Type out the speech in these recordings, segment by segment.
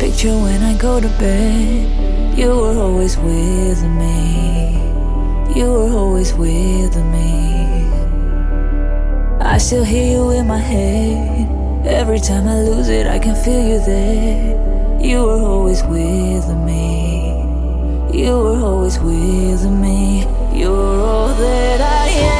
Picture when I go to bed. You were always with me. You were always with me. I still hear you in my head. Every time I lose it, I can feel you there. You were always with me. You were always with me. You're all that I am.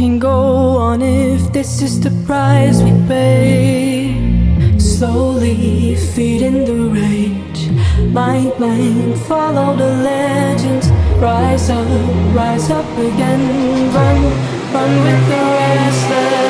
Can go on if this is the price we pay. Slowly feeding the rage, mind blank, follow the legends. Rise up, rise up again, run, run with the restless.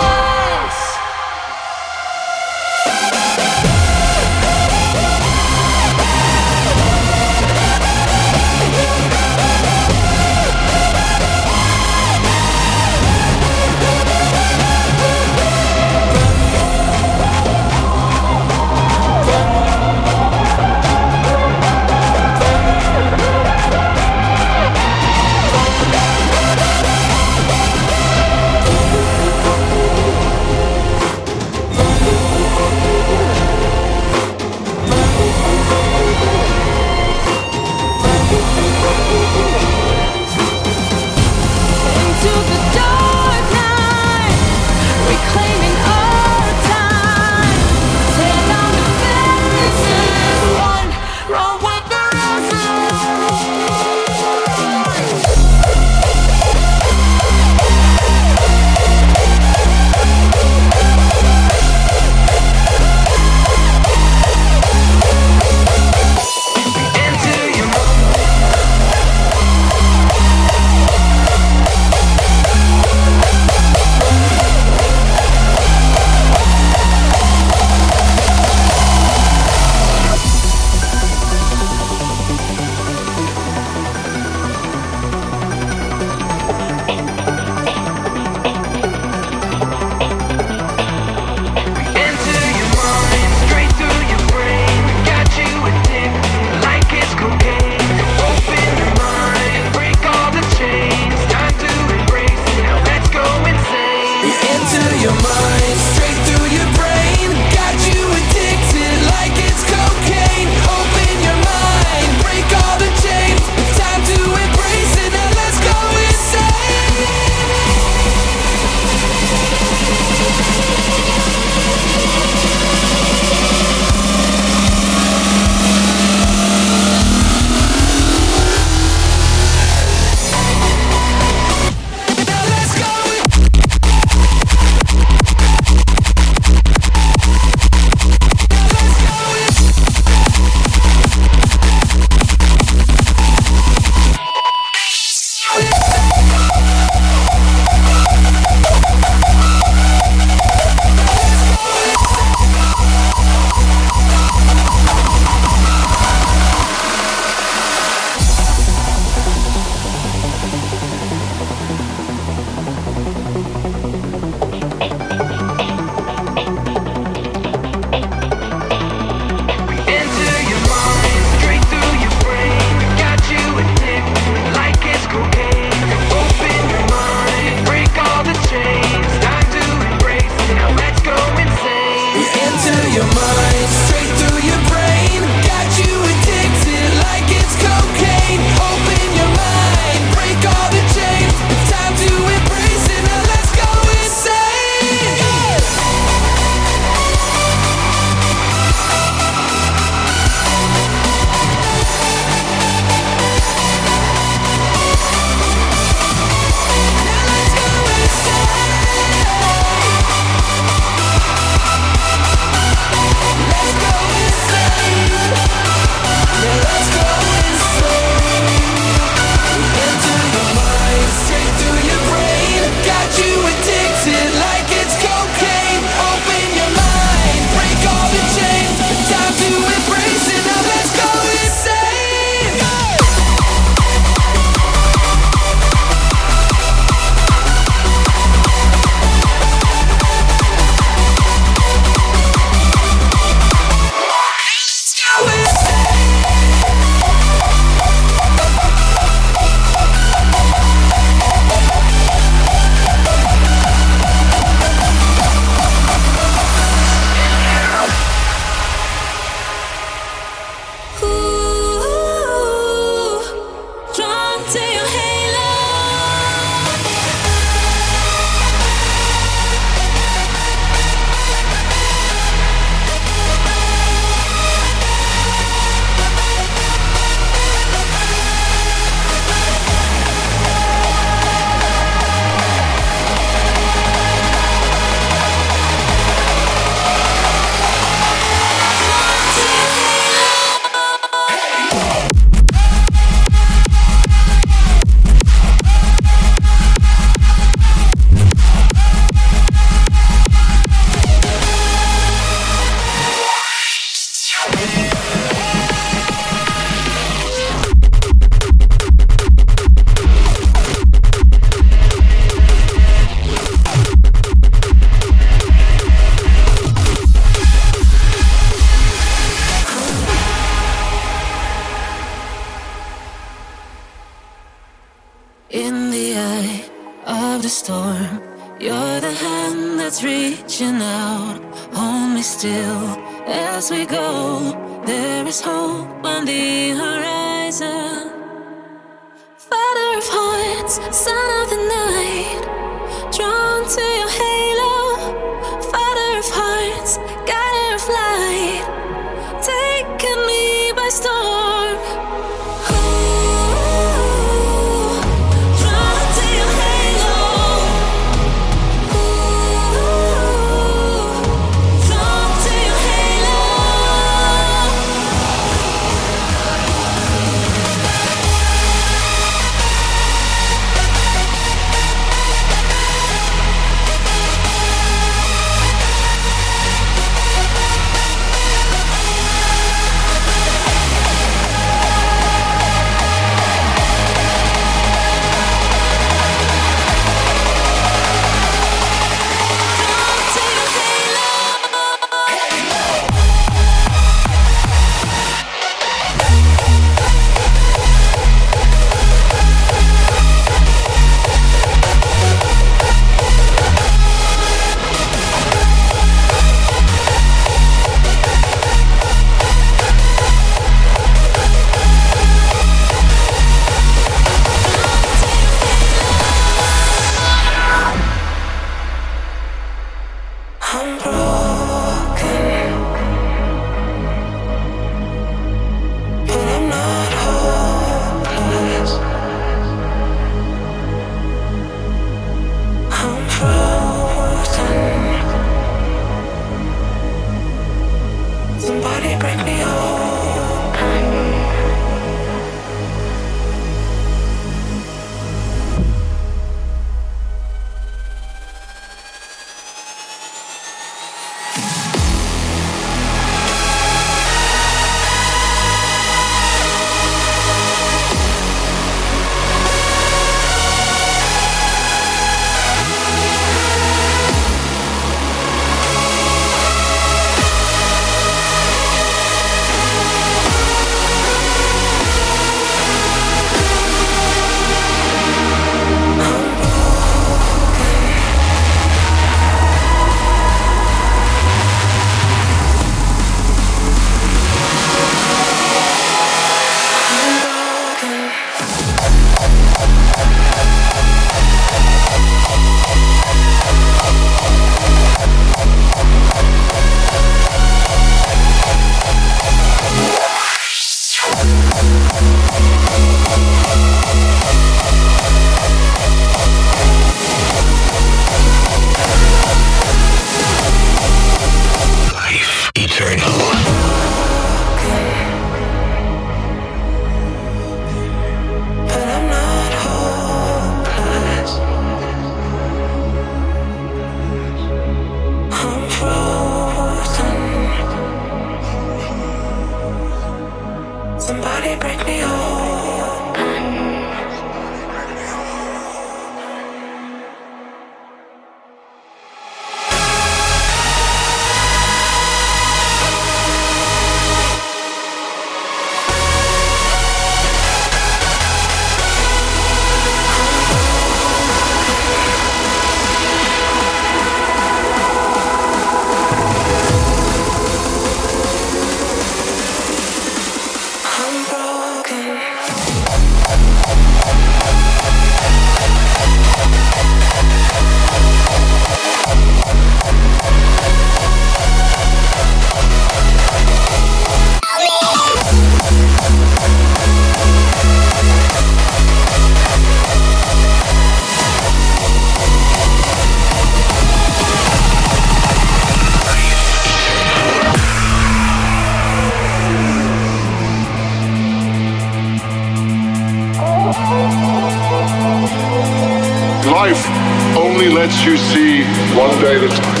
you see one day at a time.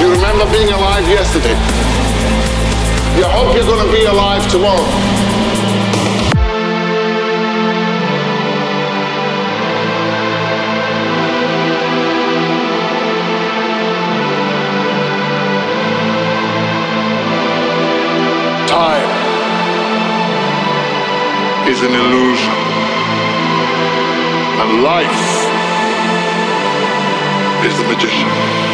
You remember being alive yesterday. You hope you're going to be alive tomorrow. Is an illusion. And life is the magician.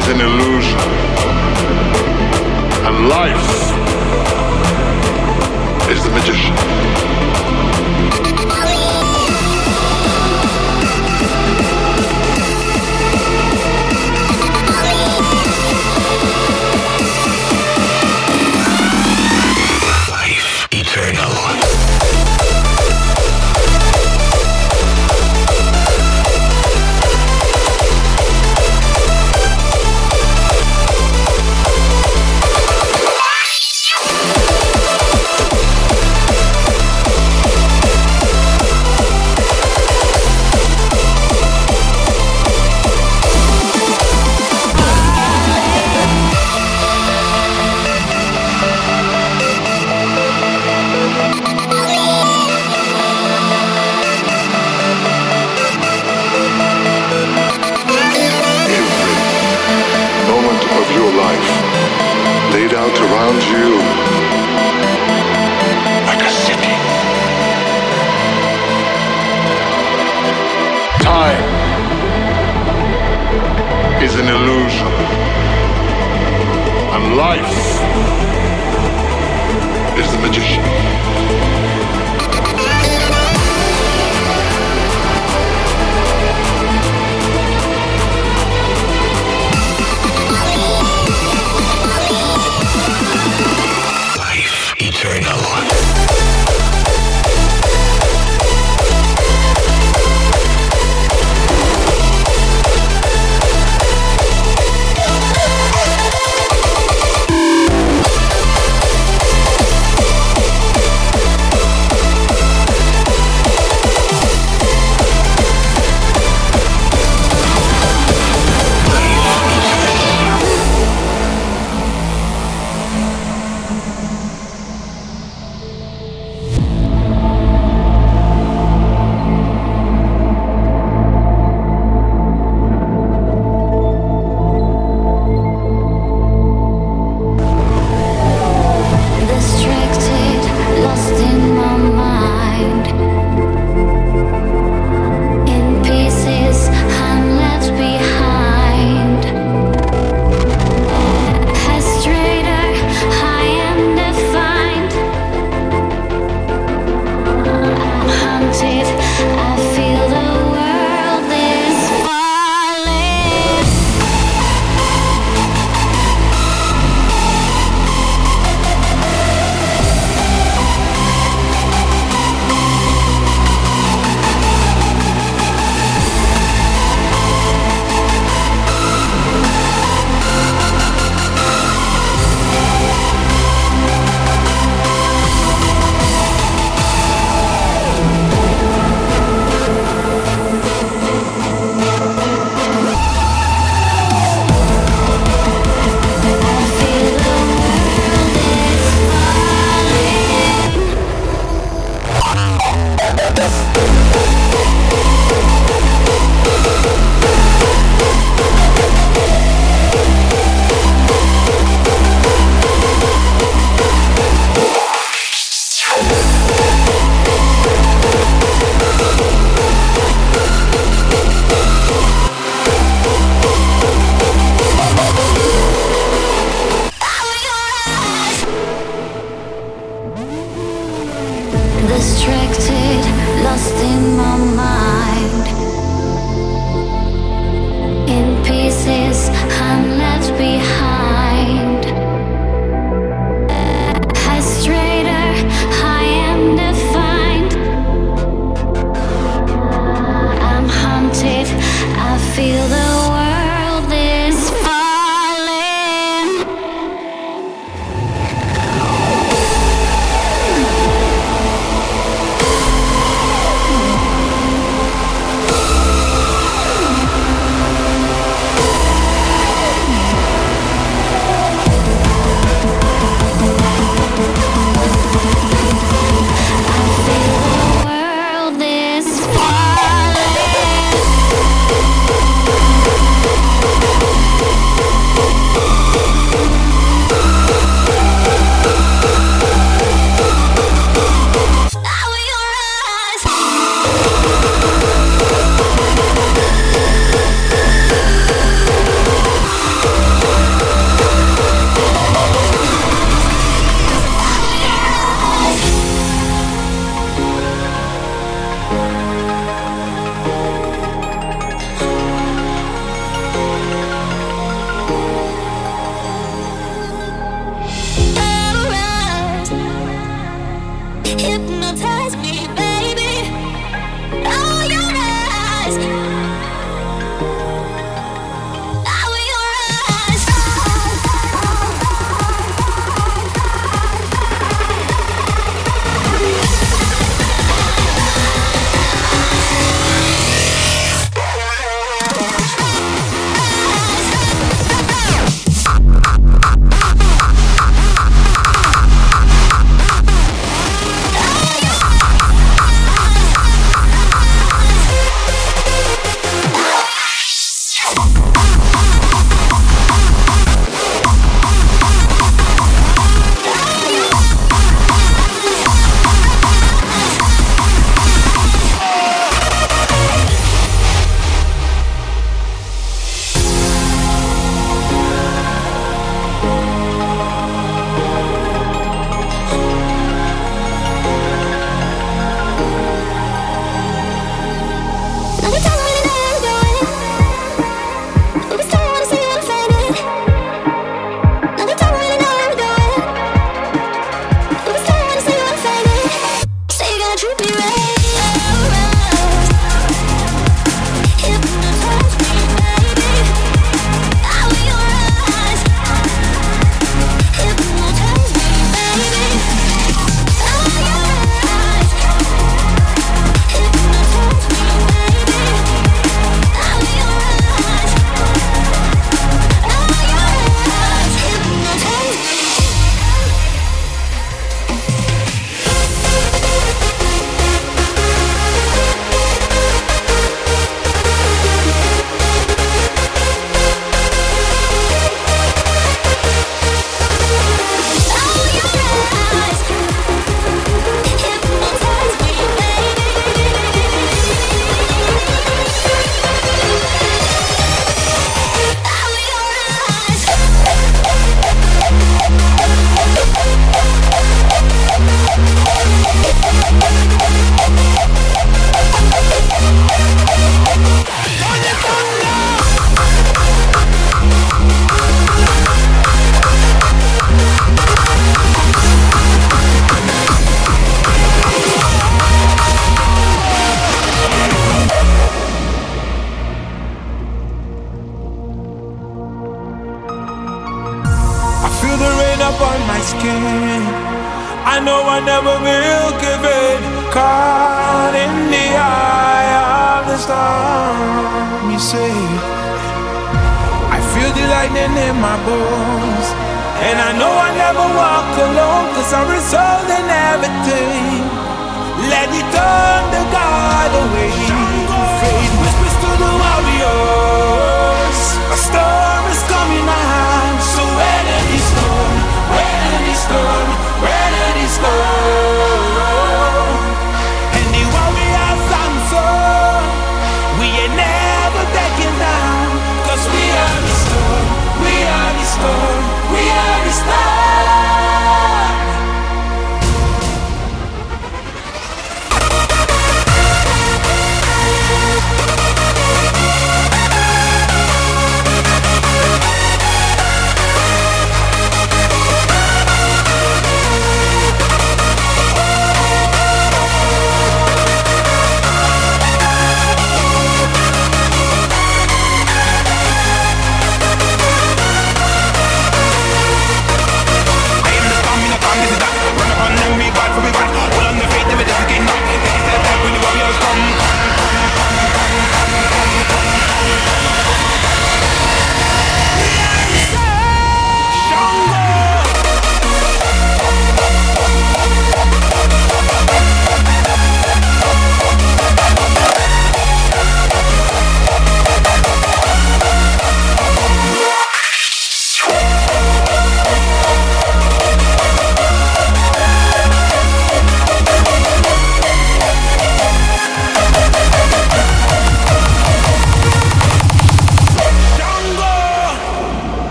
Is an illusion. And life is the magician.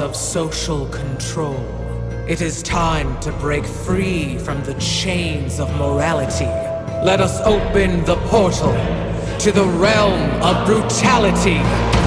of social control. It is time to break free from the chains of morality. Let us open the portal to the realm of brutality.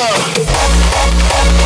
up.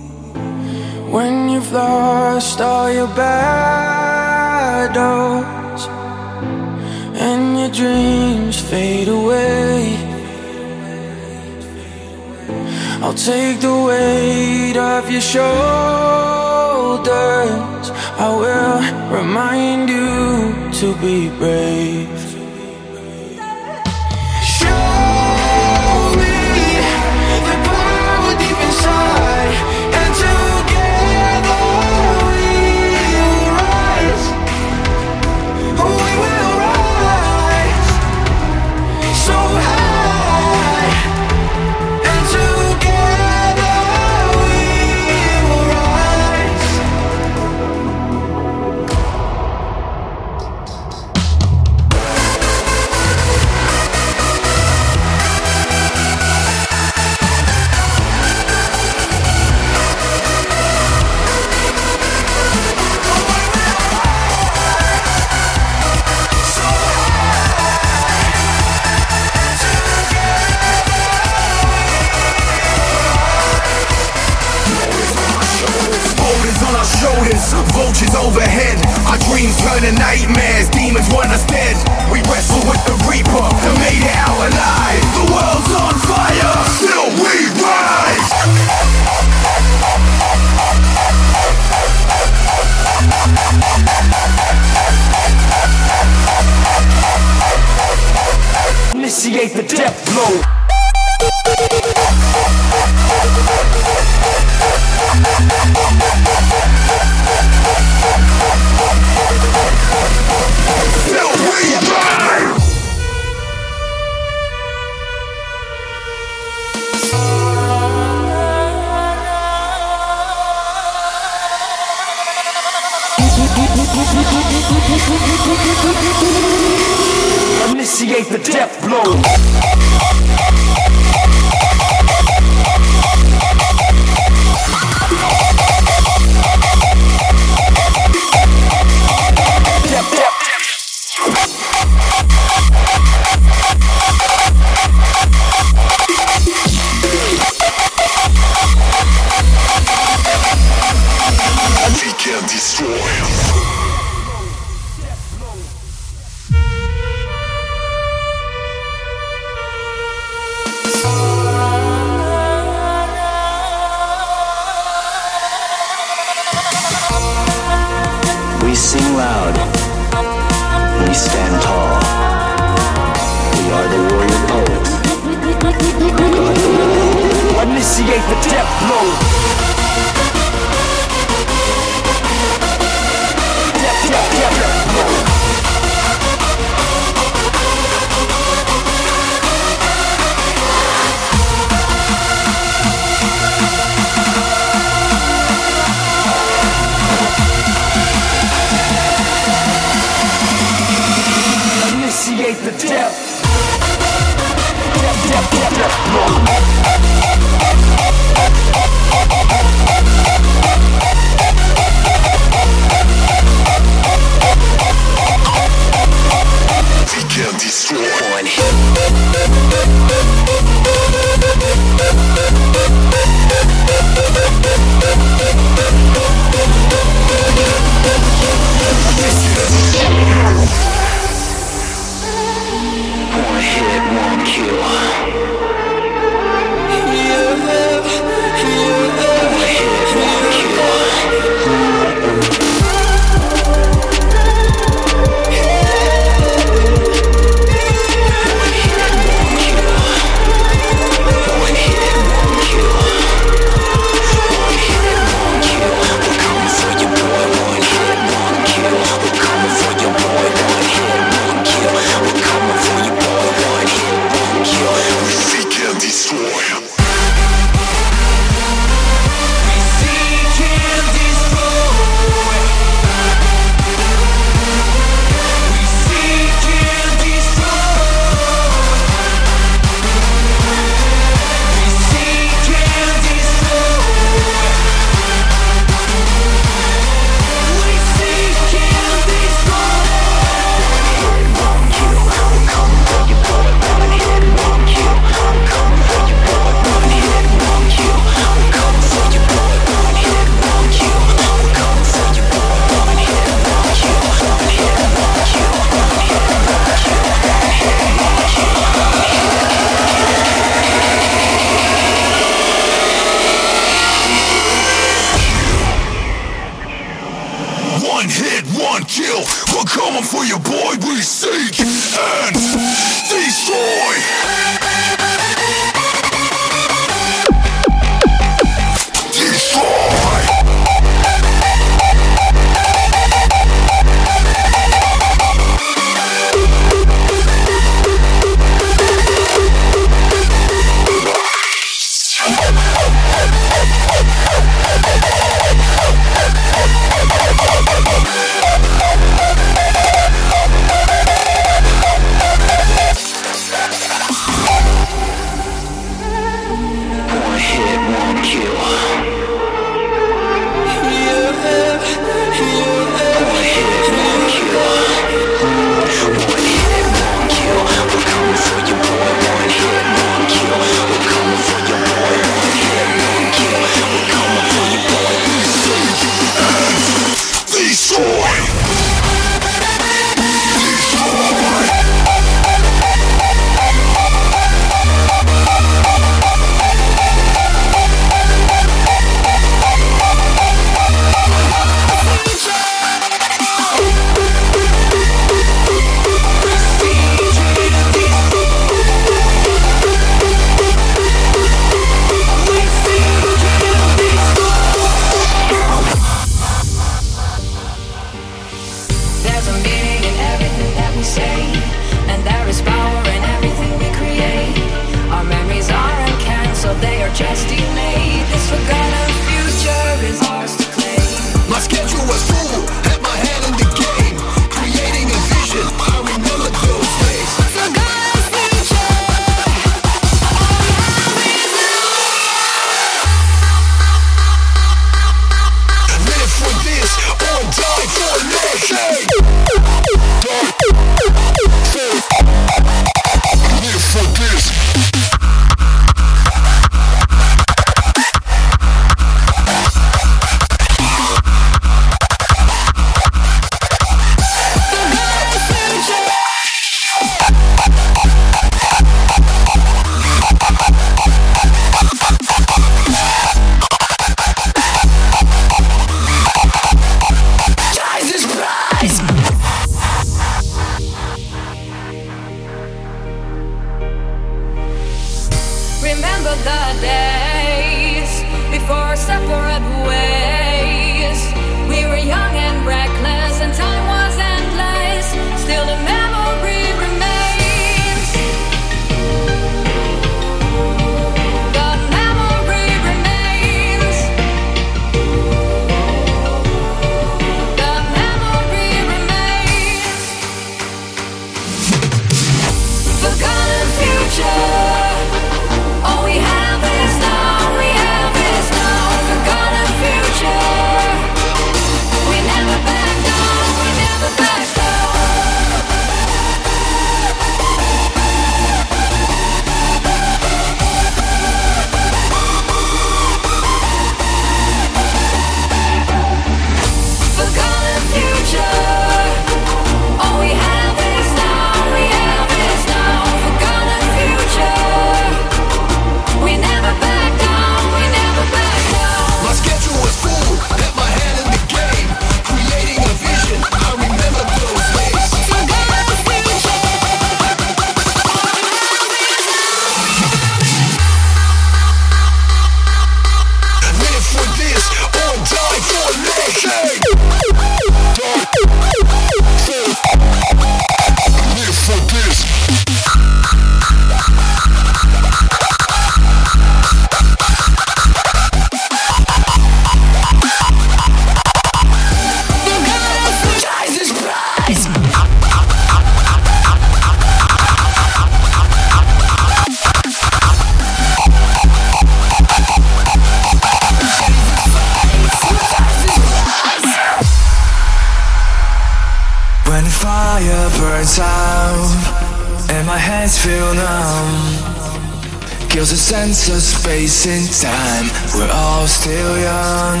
Sense of space and time. We're all still young.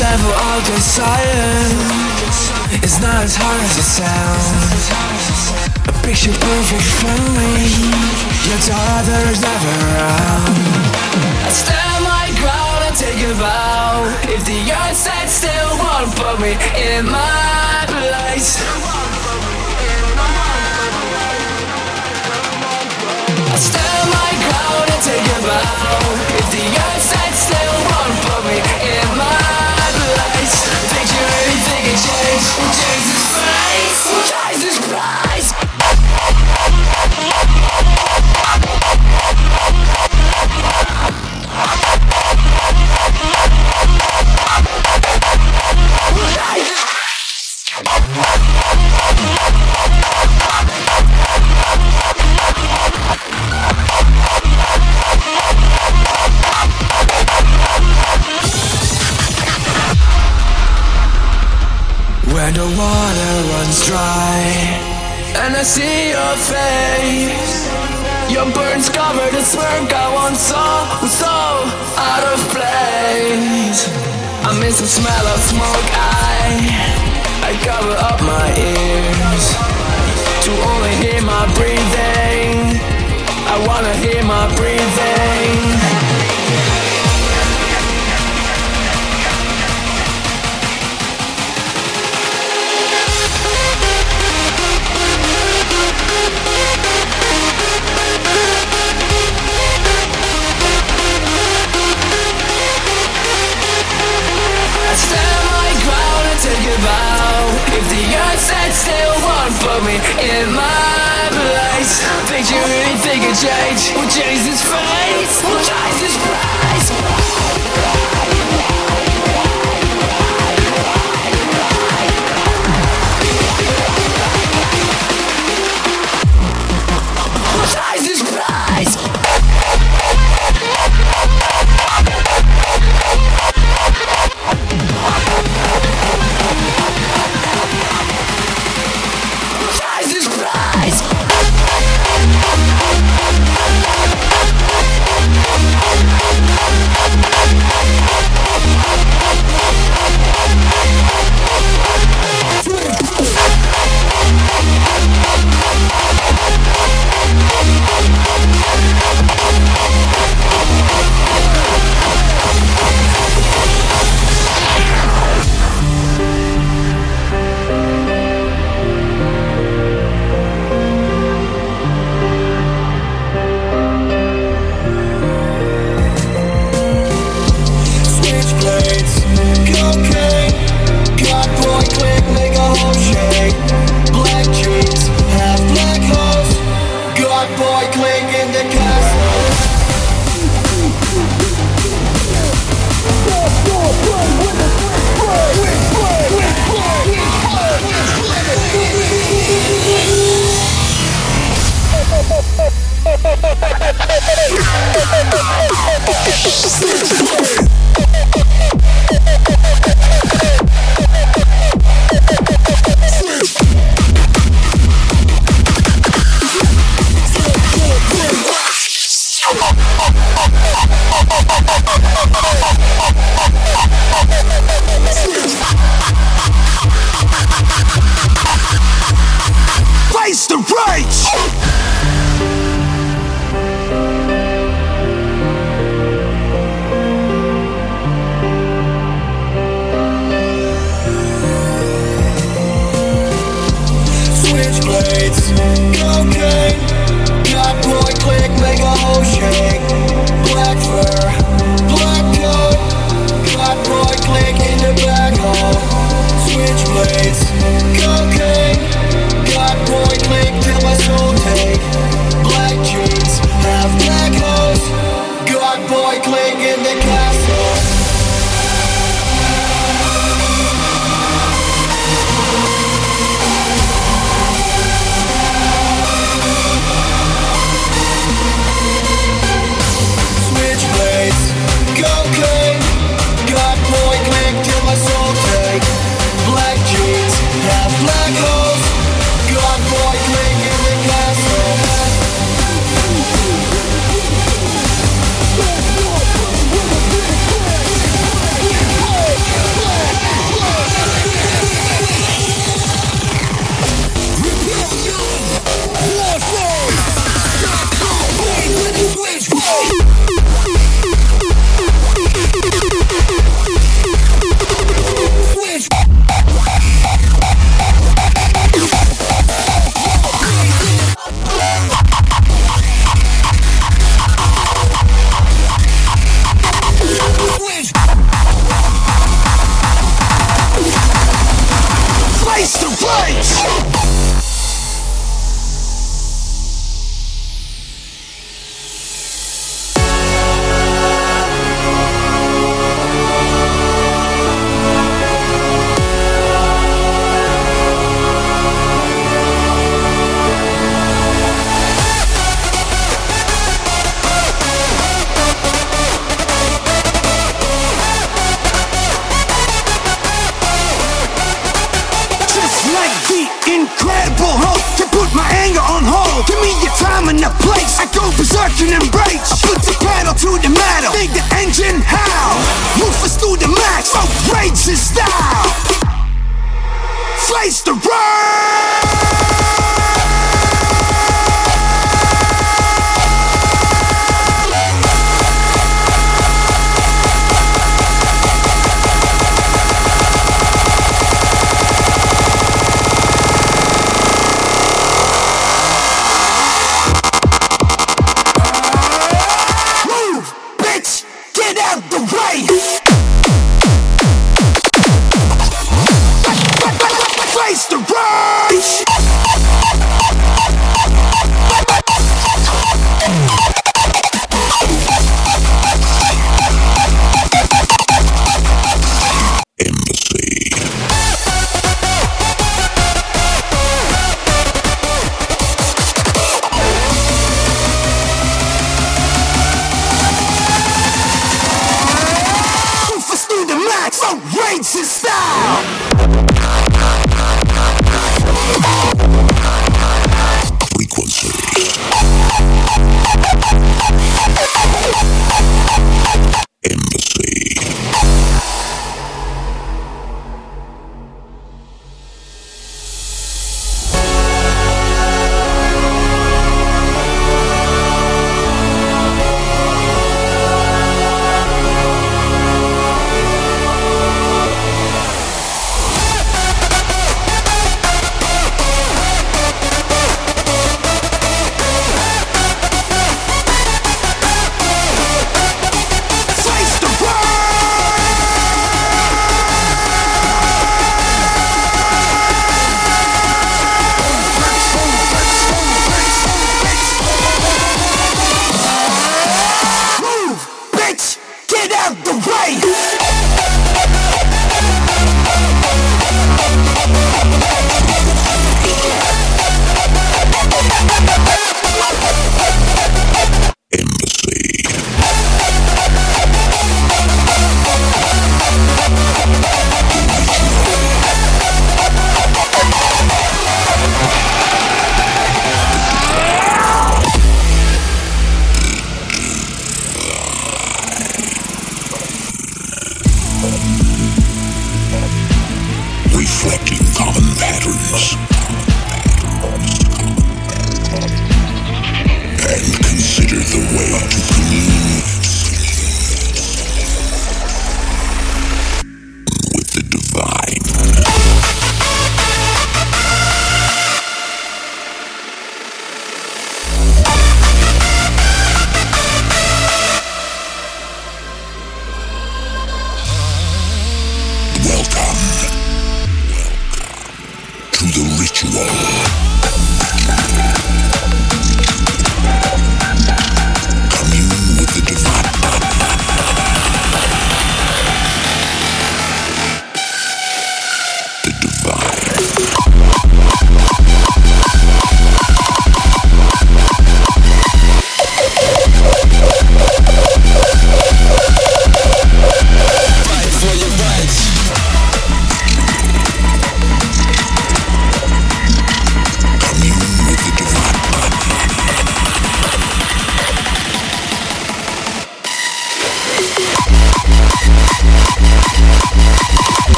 Level of desire is not as hard as it sounds. A picture perfect family, yet others never around. I stand my ground and take a vow. If the earth said still won't put me in my place. Jesus Christ. Jesus Christ Burns covered in smirk I saw was so out of place. I miss the smell of smoke I I cover up my ears. To only hear my breathing I wanna hear my breathing still won't put me in my place. Picture anything can change Will change. This face Will change this place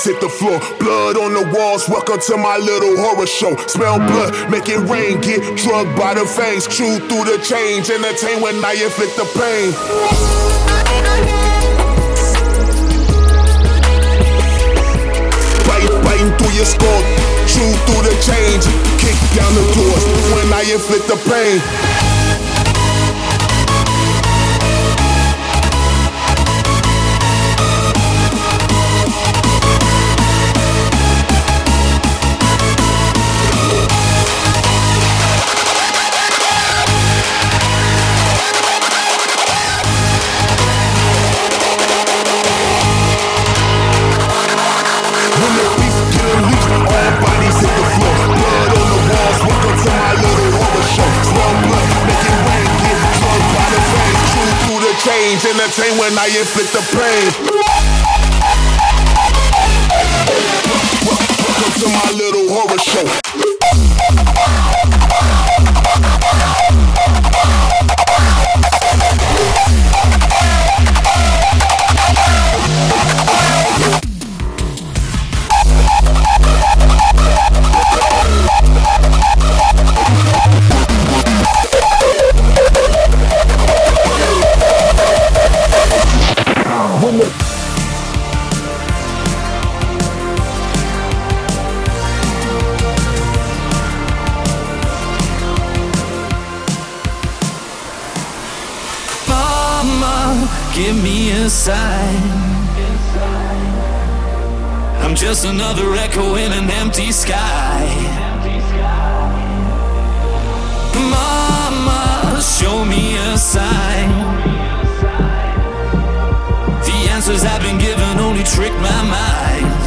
bodies hit the floor. Blood on the walls, welcome to my little horror show. Smell blood, make it rain, get drugged by the fangs. Chew through the chains, entertain when I inflict the pain. biting through your skull, chew through the chains, kick down the doors when I inflict the pain. I inflict the pain. Inside. I'm just another echo in an empty sky. Mama, show me a sign. The answers I've been given only trick my mind.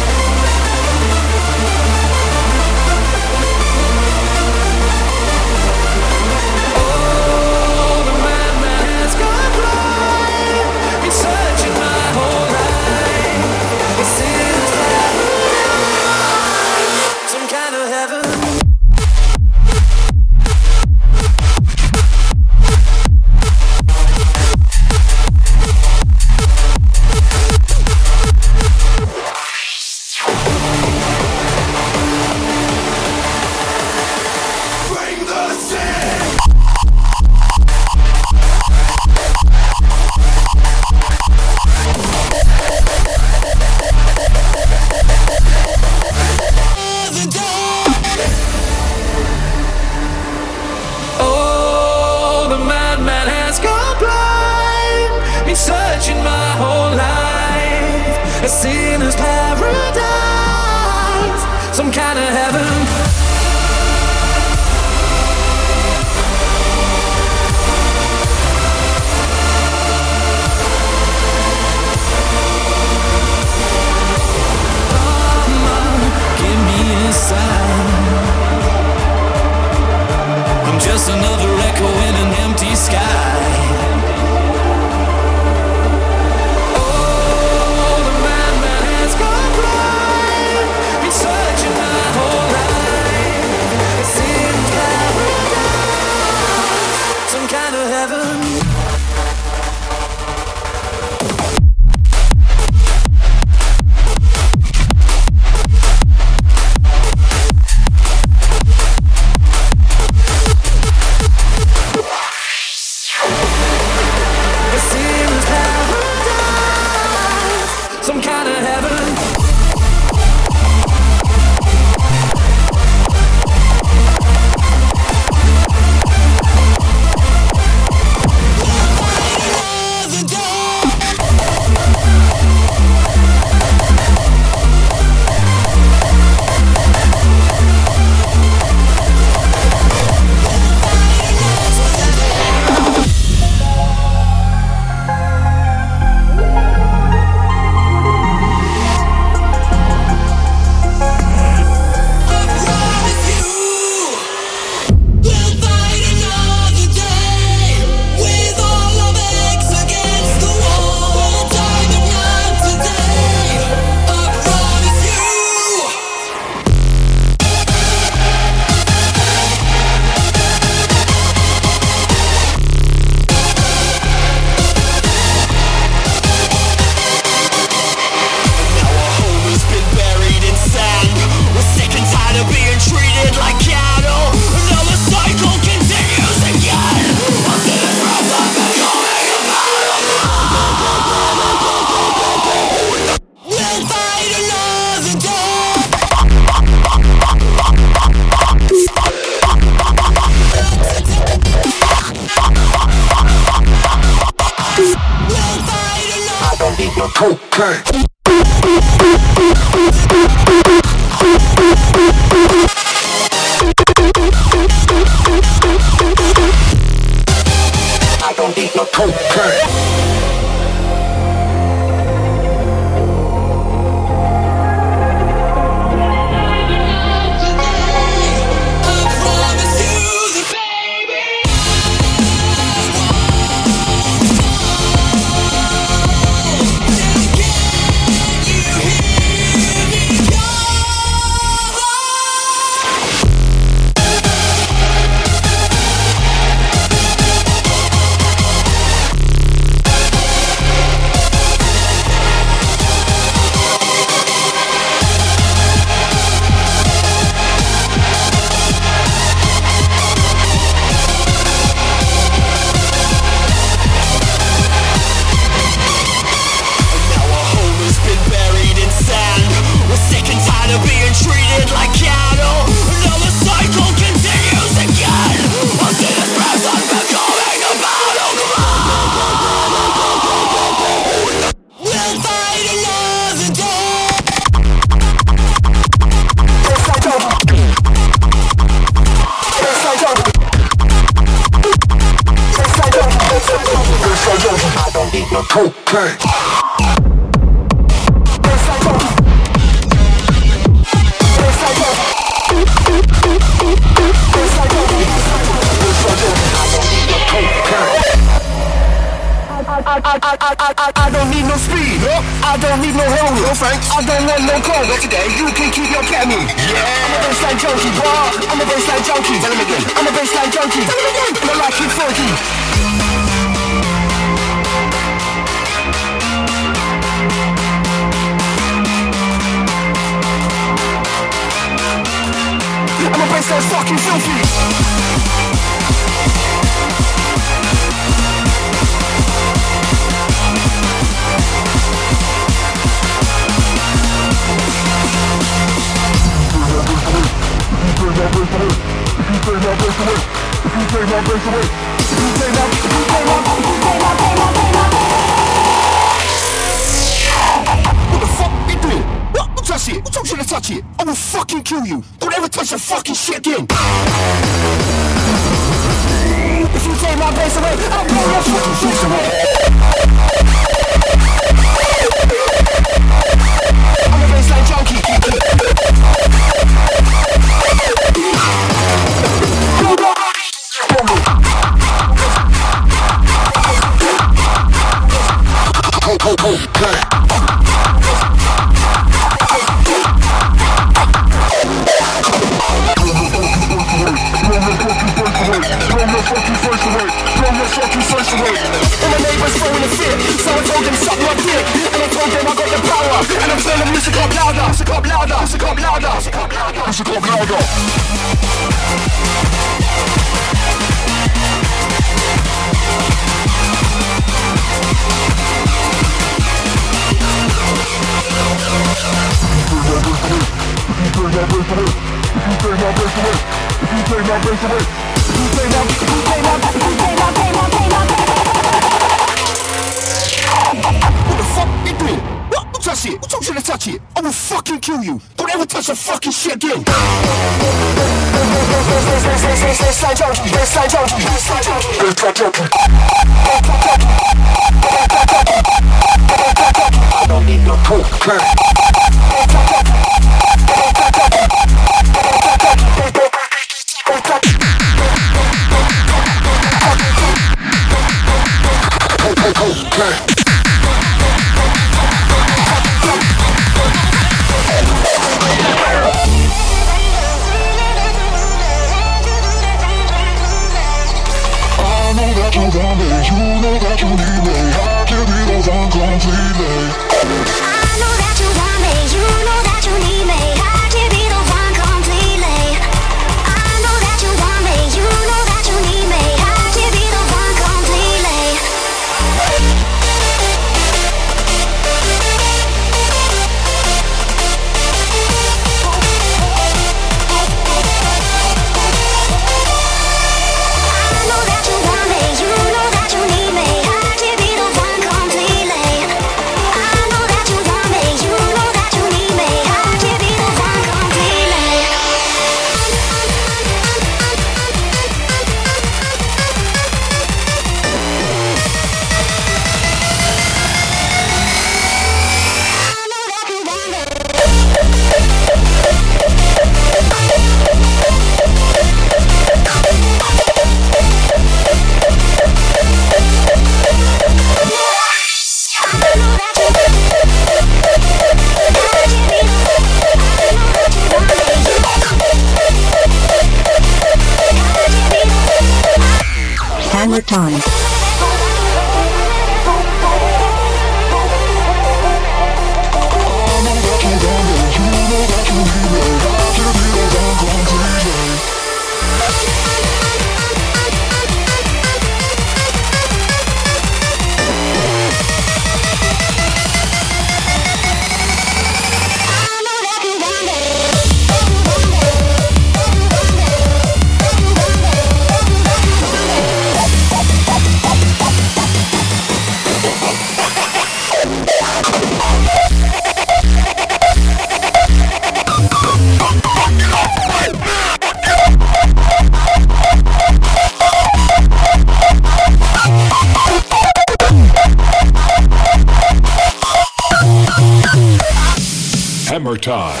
time.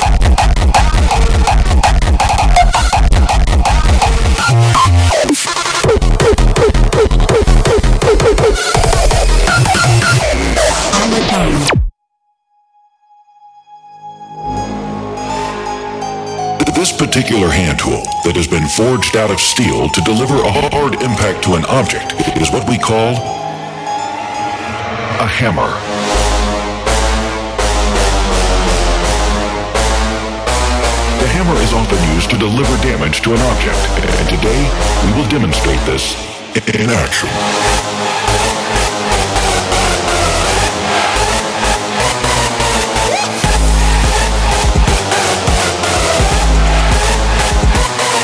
This particular hand tool that has been forged out of steel to deliver a hard impact to an object is what we call a hammer. is often used to deliver damage to an object, and today we will demonstrate this in action.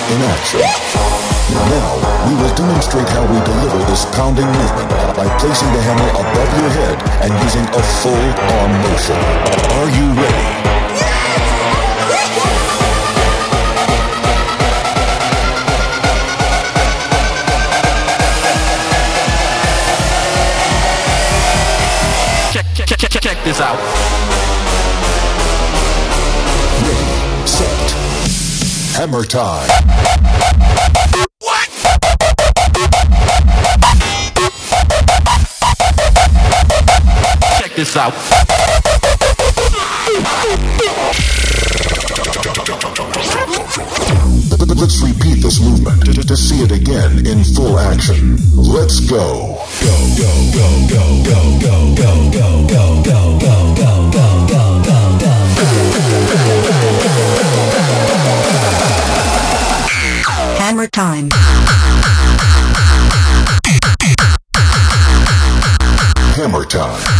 In action. Now, we will demonstrate how we deliver this pounding movement by placing the hammer above your head and using a full arm motion. Are you ready? Hammer time. Check this out. Let's repeat this movement to, see it again in full action. Let's go. Go, go, go, go, go, go, go, go, go, go, go, go, go, go, go, go. Hammer time. Hammer time.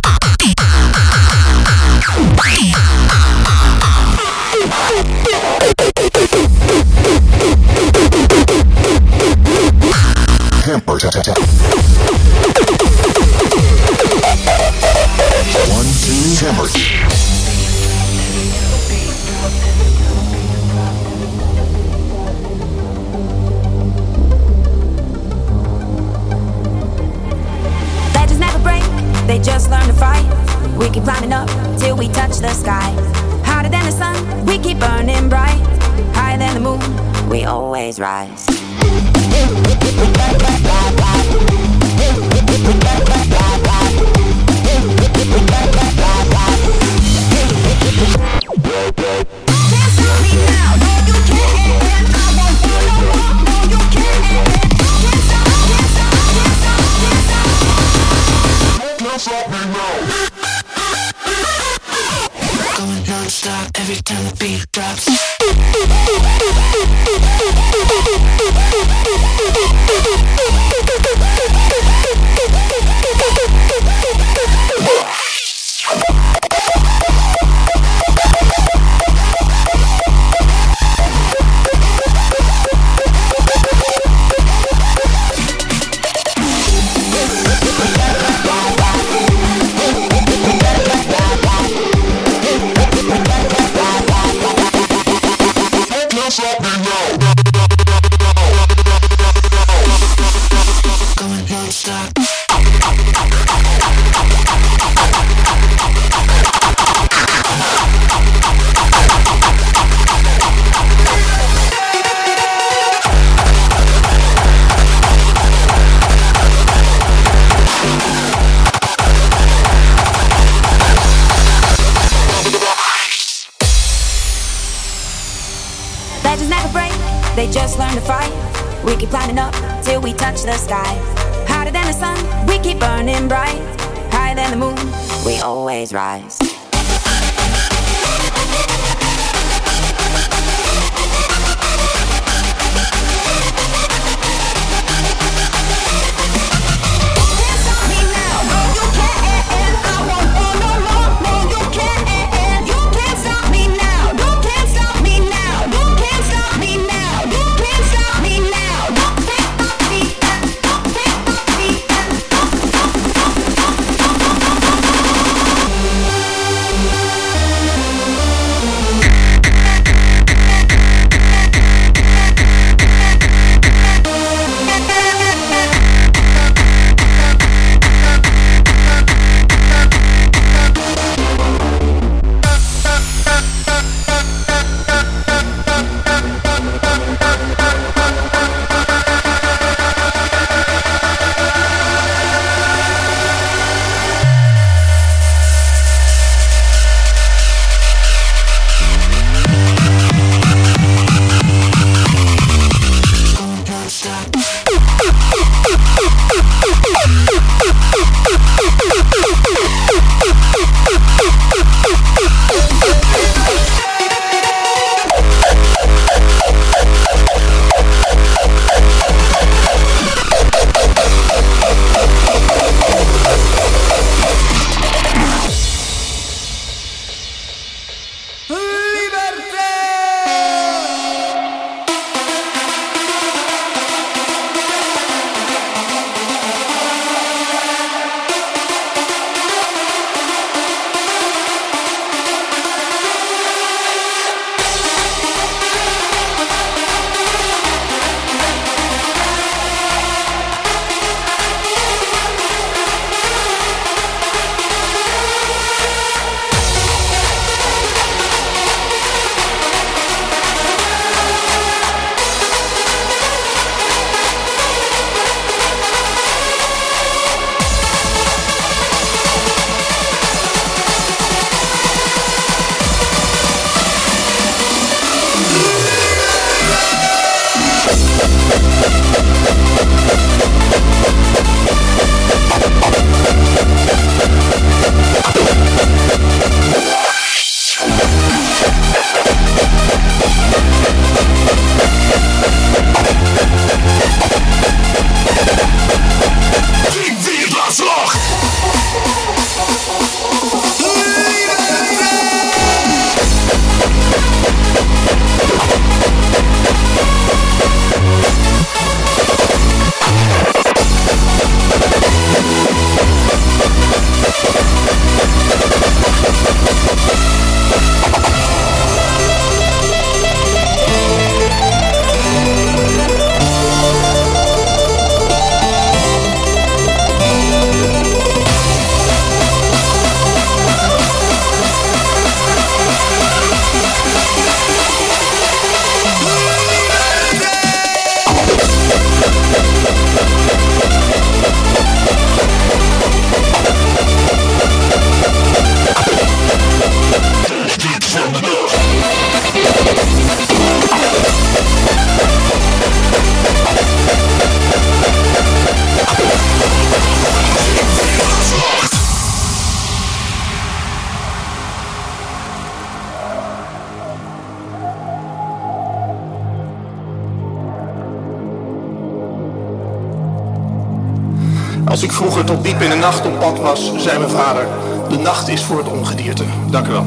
Dank u wel.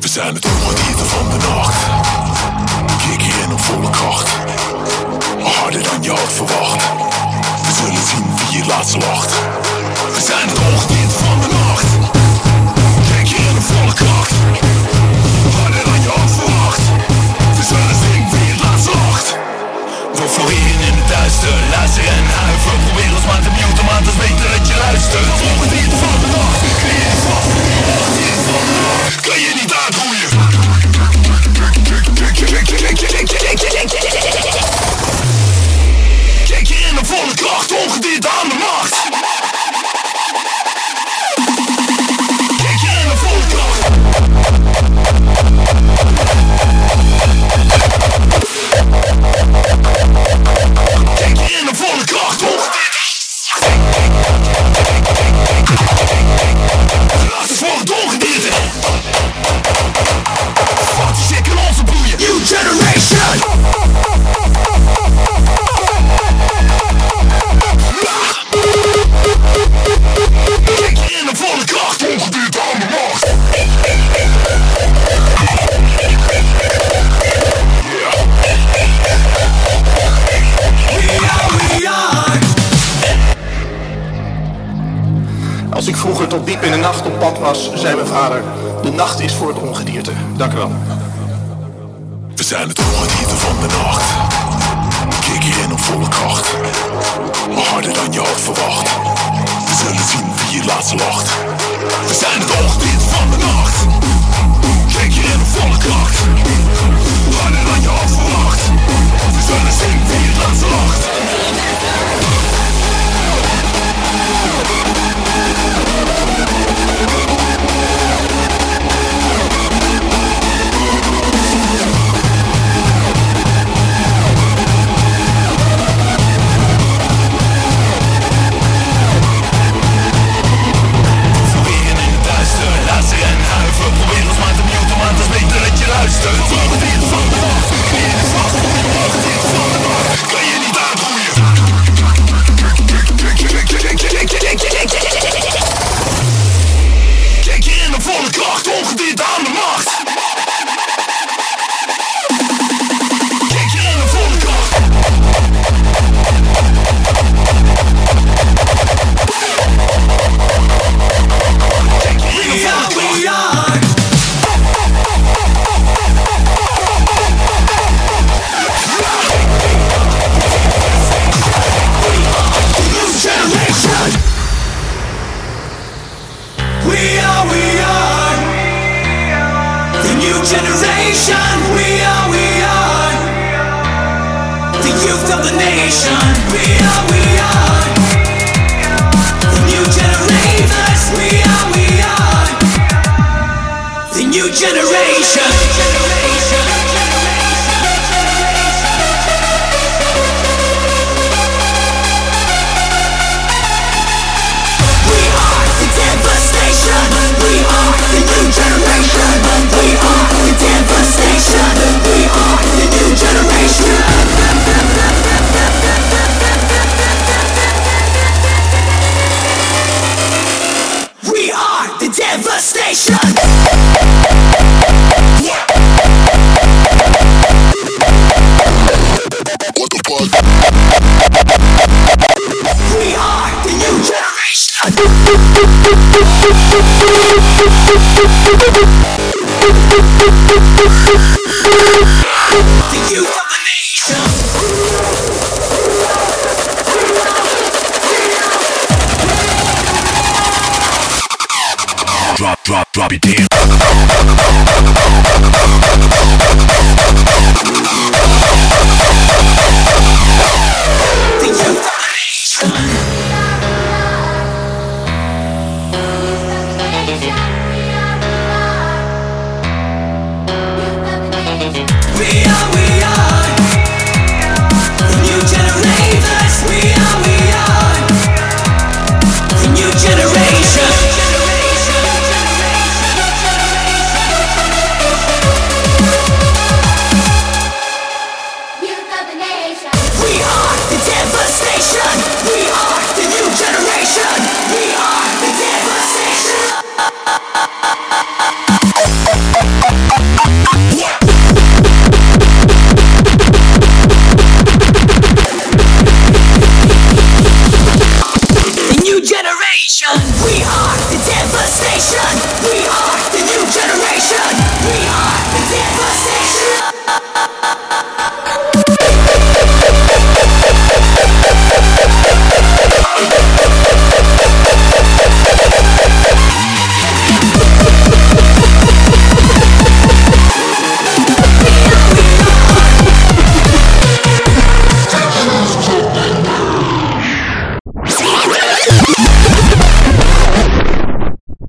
We zijn het